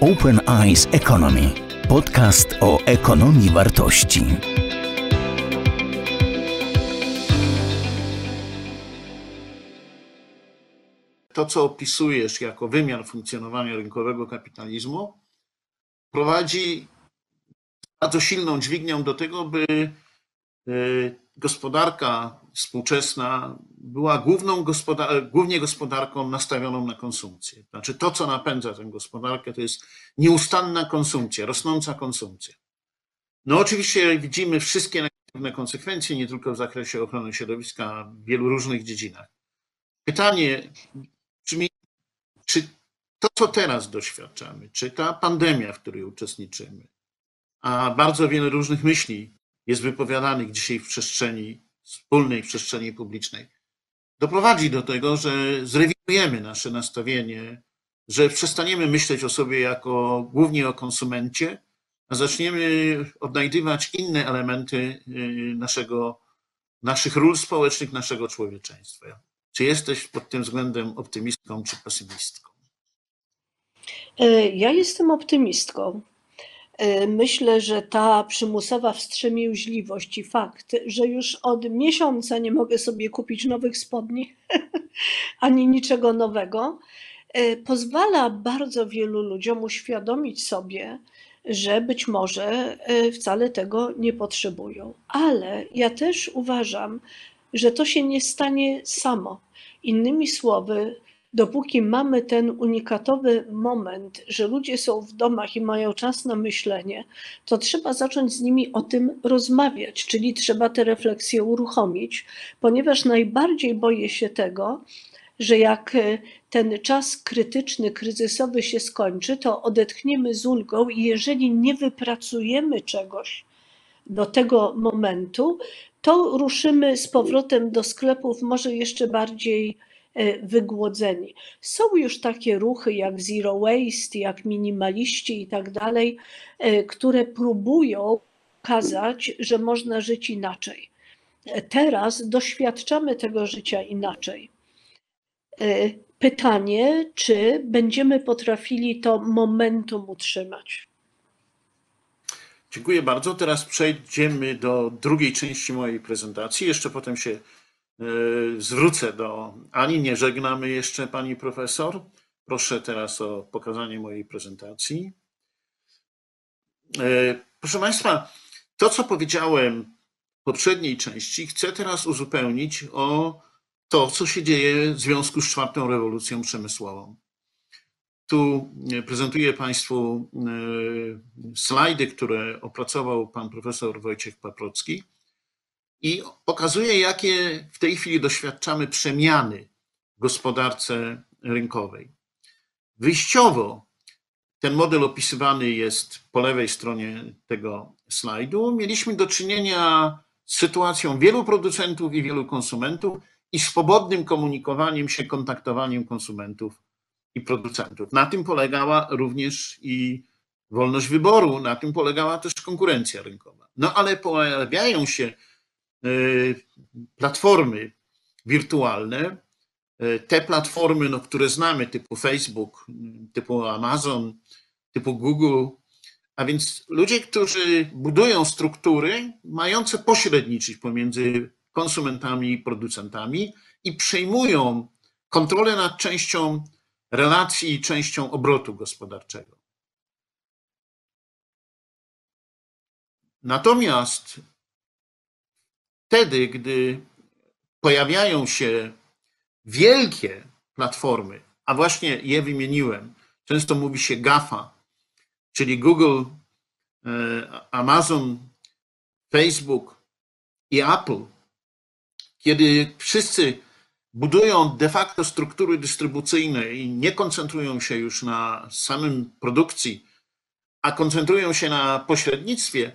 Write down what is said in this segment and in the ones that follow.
Open Eyes Economy. Podcast o ekonomii wartości. To, co opisujesz jako wymiar funkcjonowania rynkowego kapitalizmu, prowadzi bardzo silną dźwignią do tego, by y, gospodarka współczesna była główną gospodar głównie gospodarką nastawioną na konsumpcję. Znaczy to, co napędza tę gospodarkę, to jest nieustanna konsumpcja, rosnąca konsumpcja. No oczywiście widzimy wszystkie negatywne konsekwencje, nie tylko w zakresie ochrony środowiska, w wielu różnych dziedzinach. Pytanie brzmi, czy to, co teraz doświadczamy, czy ta pandemia, w której uczestniczymy, a bardzo wiele różnych myśli jest wypowiadanych dzisiaj w przestrzeni wspólnej, w przestrzeni publicznej, doprowadzi do tego, że zrewidujemy nasze nastawienie, że przestaniemy myśleć o sobie jako głównie o konsumencie, a zaczniemy odnajdywać inne elementy y, naszego, naszych ról społecznych, naszego człowieczeństwa. Czy jesteś pod tym względem optymistką czy pesymistką? E, ja jestem optymistką. E, myślę, że ta przymusowa wstrzemięźliwość i fakt, że już od miesiąca nie mogę sobie kupić nowych spodni ani niczego nowego, e, pozwala bardzo wielu ludziom uświadomić sobie, że być może e, wcale tego nie potrzebują. Ale ja też uważam, że to się nie stanie samo. Innymi słowy, dopóki mamy ten unikatowy moment, że ludzie są w domach i mają czas na myślenie, to trzeba zacząć z nimi o tym rozmawiać, czyli trzeba te refleksje uruchomić, ponieważ najbardziej boję się tego, że jak e, ten czas krytyczny, kryzysowy się skończy, to odetchniemy z ulgą i jeżeli nie wypracujemy czegoś do tego momentu, to ruszymy z powrotem do sklepów, może jeszcze bardziej wygłodzeni. Są już takie ruchy jak Zero Waste, jak minimaliści i tak dalej, e, które próbują pokazać, że można żyć inaczej. E, teraz doświadczamy tego życia inaczej. Pytanie, czy będziemy potrafili to momentum utrzymać? Dziękuję bardzo. Teraz przejdziemy do drugiej części mojej prezentacji. Jeszcze potem się E, zwrócę do Ani. Nie żegnamy jeszcze pani profesor. Proszę teraz o pokazanie mojej prezentacji. E, proszę Państwa, to co powiedziałem w poprzedniej części, chcę teraz uzupełnić o to, co się dzieje w związku z czwartą rewolucją przemysłową. Tu prezentuję Państwu e, slajdy, które opracował pan profesor Wojciech Paprocki i pokazuje, jakie w tej chwili doświadczamy przemiany w gospodarce rynkowej. Wyjściowo ten model opisywany jest po lewej stronie tego slajdu. Mieliśmy do czynienia z sytuacją wielu producentów i wielu konsumentów i swobodnym komunikowaniem się, kontaktowaniem konsumentów i producentów. Na tym polegała również i wolność wyboru, na tym polegała też konkurencja rynkowa. No ale pojawiają się platformy wirtualne, e, te platformy, no, które znamy, typu Facebook, typu Amazon, typu Google, a więc ludzie, którzy budują struktury mające pośredniczyć pomiędzy konsumentami i producentami i przejmują kontrolę nad częścią relacji i częścią obrotu gospodarczego. Natomiast wtedy, gdy pojawiają się wielkie platformy, a właśnie je wymieniłem, często mówi się GAFA, czyli Google, e, Amazon, Facebook i Apple, kiedy wszyscy budują de facto struktury dystrybucyjne i nie koncentrują się już na samym produkcji, a koncentrują się na pośrednictwie,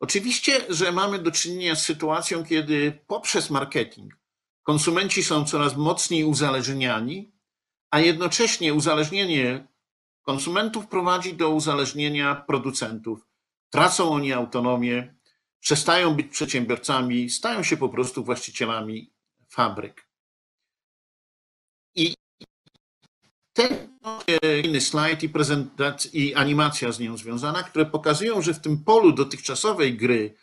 Oczywiście, że mamy do czynienia z sytuacją, kiedy poprzez marketing konsumenci są coraz mocniej uzależniani, a jednocześnie uzależnienie konsumentów prowadzi do uzależnienia producentów. Tracą oni autonomię, przestają być przedsiębiorcami, stają się po prostu właścicielami fabryk. I ten inny slajd i, i animacja z nią związana, które pokazują, że w tym polu dotychczasowej gry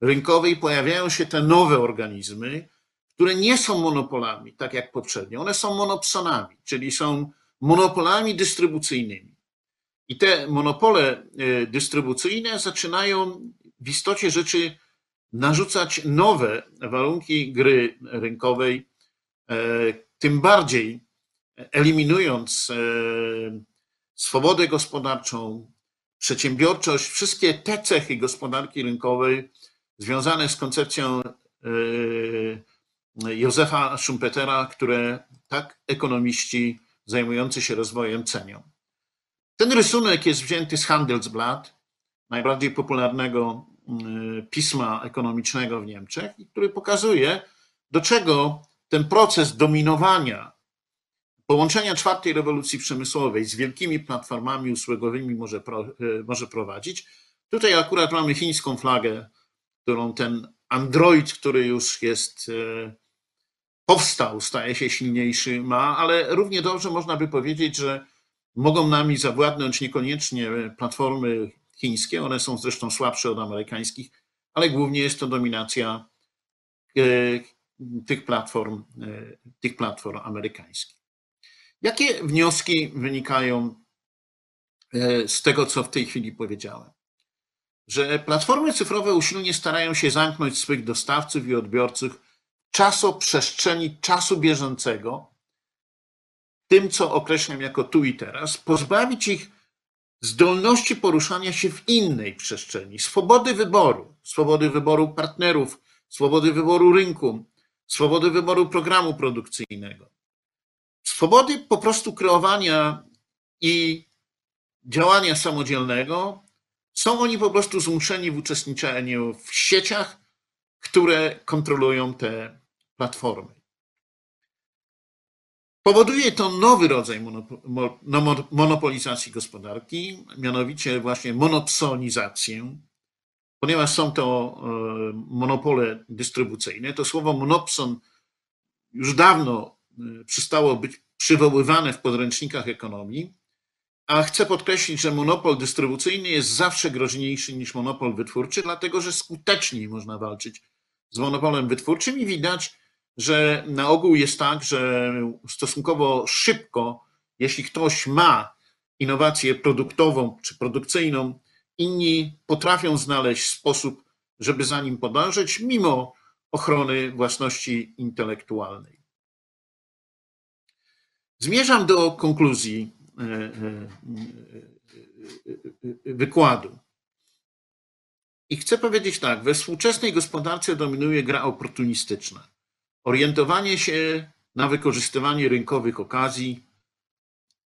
rynkowej pojawiają się te nowe organizmy, które nie są monopolami, tak jak poprzednio. One są monopsonami, czyli są monopolami dystrybucyjnymi. I te monopole e, dystrybucyjne zaczynają w istocie rzeczy narzucać nowe warunki gry rynkowej, e, tym bardziej eliminując e, swobodę gospodarczą, przedsiębiorczość, wszystkie te cechy gospodarki rynkowej związane z koncepcją Józefa Schumpetera, które tak ekonomiści zajmujący się rozwojem cenią. Ten rysunek jest wzięty z Handelsblatt, najbardziej popularnego mm, pisma ekonomicznego w Niemczech, który pokazuje, do czego ten proces dominowania, połączenia czwartej rewolucji przemysłowej z wielkimi platformami usługowymi może, e, może prowadzić. Tutaj akurat mamy chińską flagę, którą ten Android, który już jest e, powstał, staje się silniejszy, ma, ale równie dobrze można by powiedzieć, że mogą nami zawładnąć niekoniecznie platformy chińskie, one są zresztą słabsze od amerykańskich, ale głównie jest to dominacja e, tych platform, tych platform amerykańskich. Jakie wnioski wynikają e, z tego, co w tej chwili powiedziałem? Że platformy cyfrowe usilnie starają się zamknąć swych dostawców i odbiorców czasoprzestrzeni czasu bieżącego, tym, co określam jako tu i teraz, pozbawić ich zdolności poruszania się w innej przestrzeni, swobody wyboru, swobody wyboru partnerów, swobody wyboru rynku, swobody wyboru programu produkcyjnego, swobody po prostu kreowania i działania samodzielnego, są oni po prostu zmuszeni w uczestniczeniu w sieciach, które kontrolują te platformy. Powoduje to nowy rodzaj monopolizacji gospodarki, mianowicie właśnie monopsonizację, ponieważ są to e, monopole dystrybucyjne. To słowo monopson już dawno przestało być przywoływane w podręcznikach ekonomii, a chcę podkreślić, że monopol dystrybucyjny jest zawsze groźniejszy niż monopol wytwórczy, dlatego że skuteczniej można walczyć z monopolem wytwórczym i widać, że na ogół jest tak, że stosunkowo szybko, jeśli ktoś ma innowację produktową czy produkcyjną, inni potrafią znaleźć sposób, żeby za nim podążać, mimo ochrony własności intelektualnej. Zmierzam do konkluzji e, e, e, wykładu. I chcę powiedzieć tak, we współczesnej gospodarce dominuje gra oportunistyczna. Orientowanie się na wykorzystywanie rynkowych okazji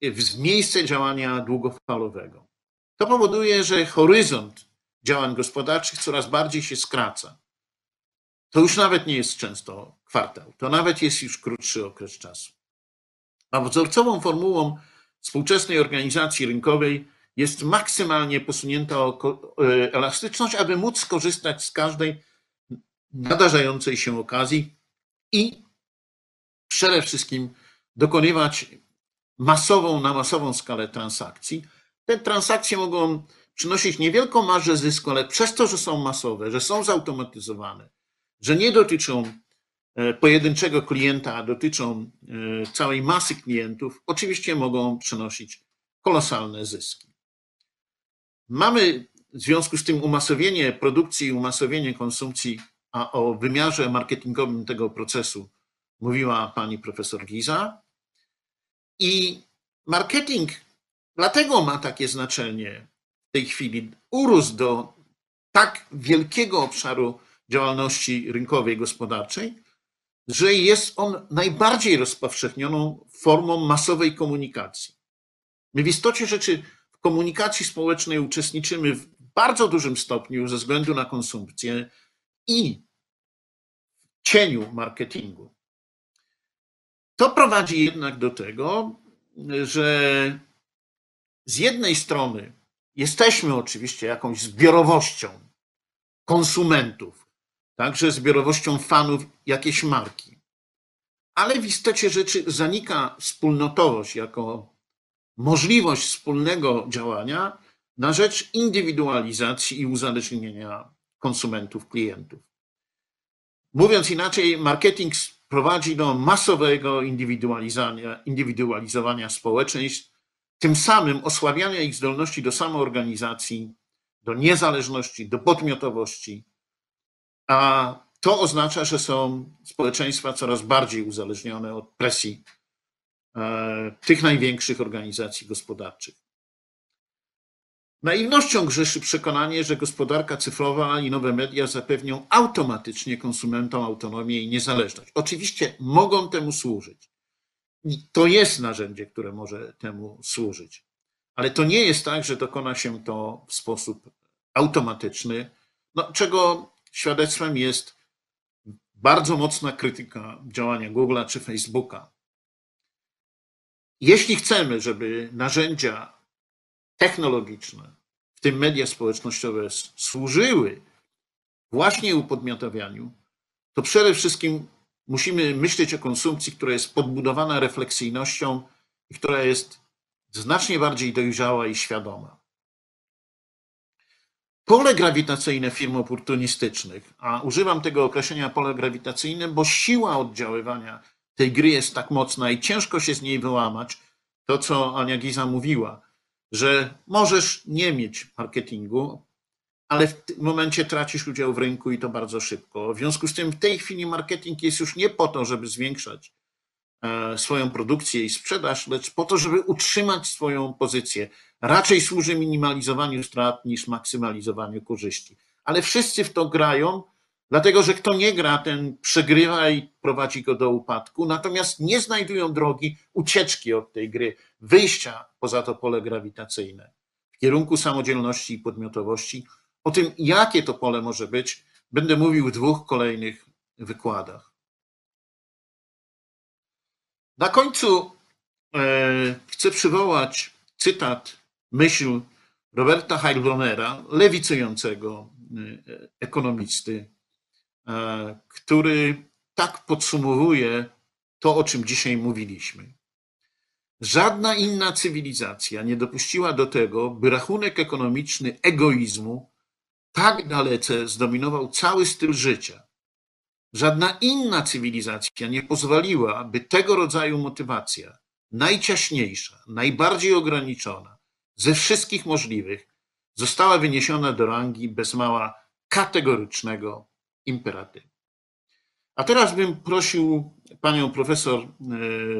w miejsce działania długofalowego. To powoduje, że horyzont działań gospodarczych coraz bardziej się skraca. To już nawet nie jest często kwartał, to nawet jest już krótszy okres czasu. A wzorcową formułą współczesnej organizacji rynkowej jest maksymalnie posunięta e, elastyczność, aby móc skorzystać z każdej nadarzającej się okazji i przede wszystkim dokonywać masową, na masową skalę transakcji. Te transakcje mogą przynosić niewielką marżę zysku, ale przez to, że są masowe, że są zautomatyzowane, że nie dotyczą pojedynczego klienta, a dotyczą e, całej masy klientów, oczywiście mogą przynosić kolosalne zyski. Mamy w związku z tym umasowienie produkcji i umasowienie konsumpcji a o wymiarze marketingowym tego procesu mówiła pani profesor Giza. I marketing dlatego ma takie znaczenie w tej chwili, urósł do tak wielkiego obszaru działalności rynkowej, gospodarczej, że jest on najbardziej rozpowszechnioną formą masowej komunikacji. My w istocie rzeczy w komunikacji społecznej uczestniczymy w bardzo dużym stopniu ze względu na konsumpcję, i cieniu marketingu. To prowadzi jednak do tego, że z jednej strony jesteśmy oczywiście jakąś zbiorowością konsumentów, także zbiorowością fanów jakiejś marki, ale w istocie rzeczy zanika wspólnotowość jako możliwość wspólnego działania na rzecz indywidualizacji i uzależnienia konsumentów, klientów. Mówiąc inaczej, marketing prowadzi do masowego indywidualizowania, indywidualizowania społeczeństw, tym samym osłabiania ich zdolności do samoorganizacji, do niezależności, do podmiotowości, a to oznacza, że są społeczeństwa coraz bardziej uzależnione od presji e, tych największych organizacji gospodarczych. Naiwnością grzeszy przekonanie, że gospodarka cyfrowa i nowe media zapewnią automatycznie konsumentom autonomię i niezależność. Oczywiście mogą temu służyć. I to jest narzędzie, które może temu służyć. Ale to nie jest tak, że dokona się to w sposób automatyczny, no, czego świadectwem jest bardzo mocna krytyka działania Google'a czy Facebooka. Jeśli chcemy, żeby narzędzia technologiczne, w tym media społecznościowe, służyły właśnie upodmiotawianiu, to przede wszystkim musimy myśleć o konsumpcji, która jest podbudowana refleksyjnością i która jest znacznie bardziej dojrzała i świadoma. Pole grawitacyjne firm oportunistycznych, a używam tego określenia pole grawitacyjne, bo siła oddziaływania tej gry jest tak mocna i ciężko się z niej wyłamać. To, co Ania Giza mówiła, że możesz nie mieć marketingu, ale w tym momencie tracisz udział w rynku i to bardzo szybko. W związku z tym w tej chwili marketing jest już nie po to, żeby zwiększać e, swoją produkcję i sprzedaż, lecz po to, żeby utrzymać swoją pozycję. Raczej służy minimalizowaniu strat niż maksymalizowaniu korzyści. Ale wszyscy w to grają, dlatego że kto nie gra, ten przegrywa i prowadzi go do upadku. Natomiast nie znajdują drogi ucieczki od tej gry, wyjścia poza to pole grawitacyjne w kierunku samodzielności i podmiotowości o tym, jakie to pole może być, będę mówił w dwóch kolejnych wykładach. Na końcu e, chcę przywołać cytat, myśl Roberta Heilbronnera, lewicującego e, ekonomisty, e, który tak podsumowuje to, o czym dzisiaj mówiliśmy. Żadna inna cywilizacja nie dopuściła do tego, by rachunek ekonomiczny egoizmu tak dalece zdominował cały styl życia. Żadna inna cywilizacja nie pozwoliła, by tego rodzaju motywacja, najciaśniejsza, najbardziej ograniczona ze wszystkich możliwych, została wyniesiona do rangi bez mała kategorycznego imperatywu. A teraz bym prosił panią profesor e,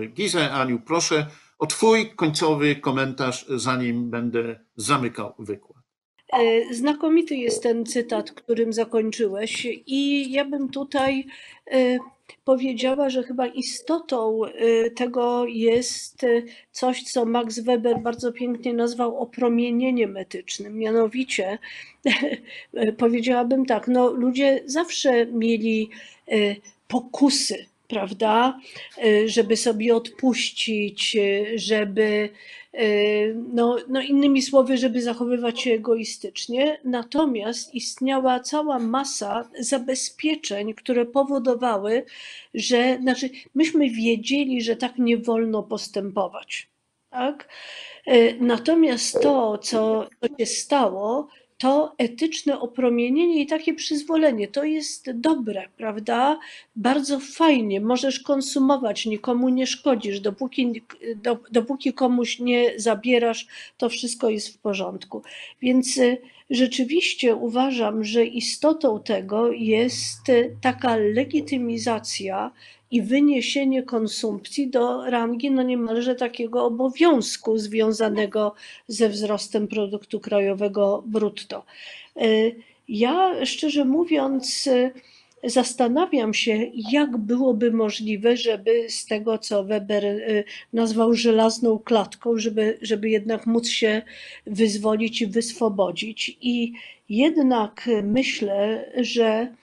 Gizę, Aniu, proszę o twój końcowy komentarz, zanim będę zamykał wykład. E, znakomity jest ten cytat, którym zakończyłeś, i ja bym tutaj e, powiedziała, że chyba istotą e, tego jest coś, co Max Weber bardzo pięknie nazwał opromienieniem etycznym. Mianowicie powiedziałabym tak, no ludzie zawsze mieli pokusy, prawda, żeby sobie odpuścić, żeby Yy, no, no innymi słowy, żeby zachowywać się egoistycznie. Natomiast istniała cała masa zabezpieczeń, które powodowały, że znaczy myśmy wiedzieli, że tak nie wolno postępować. Tak? Natomiast to, co, co się stało, to etyczne opromienienie i takie przyzwolenie. To jest dobre, prawda? Bardzo fajnie. Możesz konsumować, nikomu nie szkodzisz. Dopóki, do, dopóki komuś nie zabierasz, to wszystko jest w porządku. Więc y, rzeczywiście uważam, że istotą tego jest taka legitymizacja i wyniesienie konsumpcji do rangi no niemalże takiego obowiązku związanego ze wzrostem produktu krajowego brutto. Ja szczerze mówiąc, zastanawiam się, jak byłoby możliwe, żeby z tego, co Weber e, nazwał żelazną klatką, żeby, żeby jednak móc się wyzwolić i wyswobodzić. I jednak myślę, że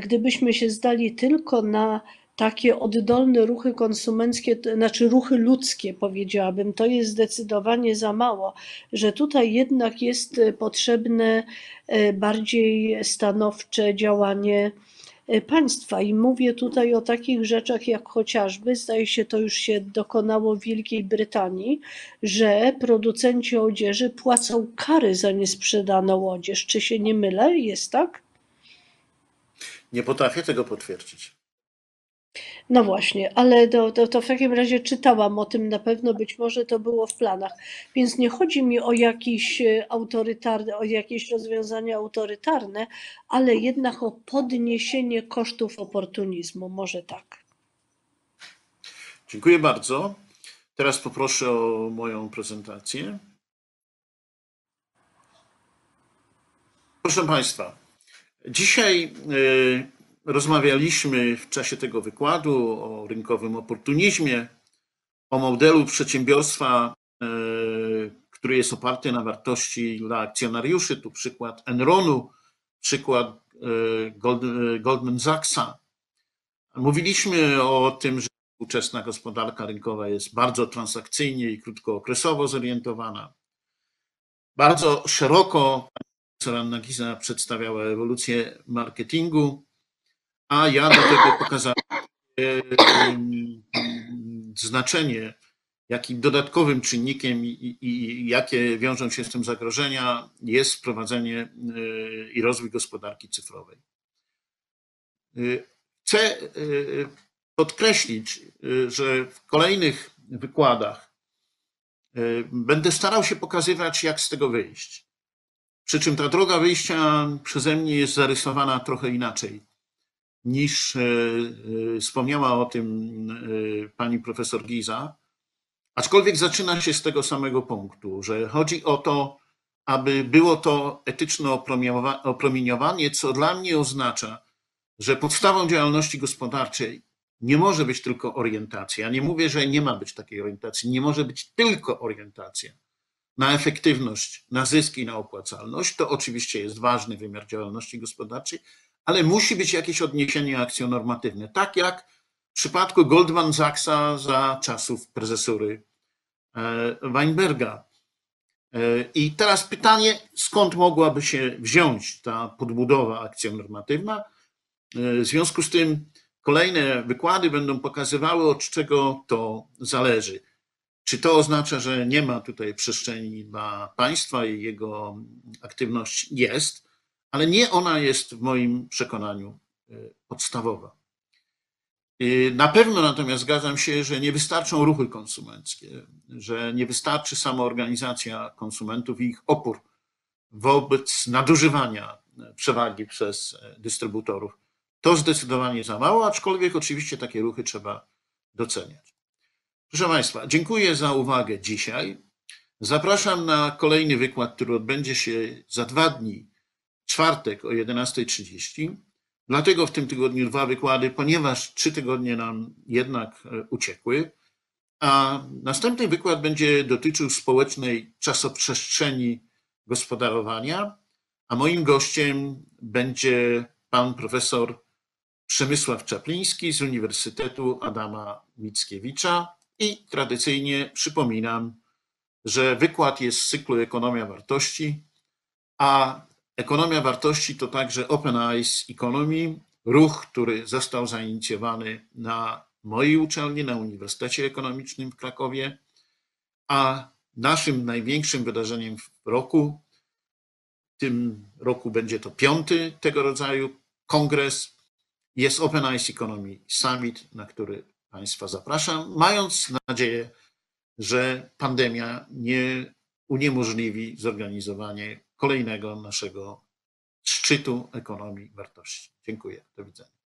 gdybyśmy się zdali tylko na takie oddolne ruchy konsumenckie, znaczy ruchy ludzkie, powiedziałabym, to jest zdecydowanie za mało, że tutaj jednak jest potrzebne e, bardziej stanowcze działanie e, państwa. I mówię tutaj o takich rzeczach jak chociażby, zdaje się, to już się dokonało w Wielkiej Brytanii, że producenci odzieży płacą kary za niesprzedaną odzież. Czy się nie mylę? Jest tak? Nie potrafię tego potwierdzić. No właśnie, ale to, to, to w takim razie czytałam o tym na pewno, być może to było w planach. Więc nie chodzi mi o jakieś e, autorytarne, o jakieś rozwiązania autorytarne, ale jednak o podniesienie kosztów oportunizmu, może tak. Dziękuję bardzo. Teraz poproszę o moją prezentację. Proszę Państwa, dzisiaj y, rozmawialiśmy w czasie tego wykładu o rynkowym oportunizmie, o modelu przedsiębiorstwa, y, który jest oparty na wartości dla akcjonariuszy. Tu przykład Enronu, przykład y, Gold- Goldman Sachsa. Mówiliśmy o tym, że współczesna gospodarka rynkowa jest bardzo transakcyjnie i krótkookresowo zorientowana. Bardzo szeroko profesor Anna Giza przedstawiała ewolucję marketingu, a ja do tego pokazałem e, znaczenie, jakim dodatkowym czynnikiem i, i, jakie wiążą się z tym zagrożenia jest wprowadzenie e, i rozwój gospodarki cyfrowej. E, Chcę podkreślić, że w kolejnych wykładach będę starał się pokazywać, jak z tego wyjść. Przy czym ta droga wyjścia przeze mnie jest zarysowana trochę inaczej niż y, y, wspomniała o tym y, pani profesor Giza. Aczkolwiek zaczyna się z tego samego punktu, że chodzi o to, aby było to etyczne opromieniowanie, co dla mnie oznacza, że podstawą działalności gospodarczej nie może być tylko orientacja. Ja nie mówię, że nie ma być takiej orientacji. Nie może być tylko orientacja na efektywność, na zyski, na opłacalność. To oczywiście jest ważny wymiar działalności gospodarczej, ale musi być jakieś odniesienie akcjonormatywne. Tak jak w przypadku Goldman Sachsa za czasów prezesury e, Weinberga. E, I teraz pytanie, skąd mogłaby się wziąć ta podbudowa akcjonormatywna? E, W związku z tym kolejne wykłady będą pokazywały, od czego to zależy. Czy to oznacza, że nie ma tutaj przestrzeni dla państwa i jego aktywność jest, ale nie ona jest w moim przekonaniu e, podstawowa. E, Na pewno natomiast zgadzam się, że nie wystarczą ruchy konsumenckie, że nie wystarczy samoorganizacja konsumentów i ich opór wobec nadużywania przewagi przez dystrybutorów. To zdecydowanie za mało, aczkolwiek oczywiście takie ruchy trzeba doceniać. Proszę Państwa, dziękuję za uwagę dzisiaj. Zapraszam na kolejny wykład, który odbędzie się za dwa dni, czwartek o 11.30. Dlatego w tym tygodniu dwa wykłady, ponieważ trzy tygodnie nam jednak e, uciekły. A następny wykład będzie dotyczył społecznej czasoprzestrzeni gospodarowania, a moim gościem będzie pan profesor Przemysław Czapliński z Uniwersytetu Adama Mickiewicza i tradycyjnie przypominam, że wykład jest z cyklu Ekonomia Wartości, a ekonomia wartości to także Open Eyes Economy, ruch, który został zainicjowany na mojej uczelni, na Uniwersytecie Ekonomicznym w Krakowie, a naszym największym wydarzeniem w roku, w tym roku będzie to piąty tego rodzaju kongres, jest Open Eyes Economy Summit, na który Państwa zapraszam, mając nadzieję, że pandemia nie uniemożliwi zorganizowanie kolejnego naszego szczytu ekonomii wartości. Dziękuję. Do widzenia.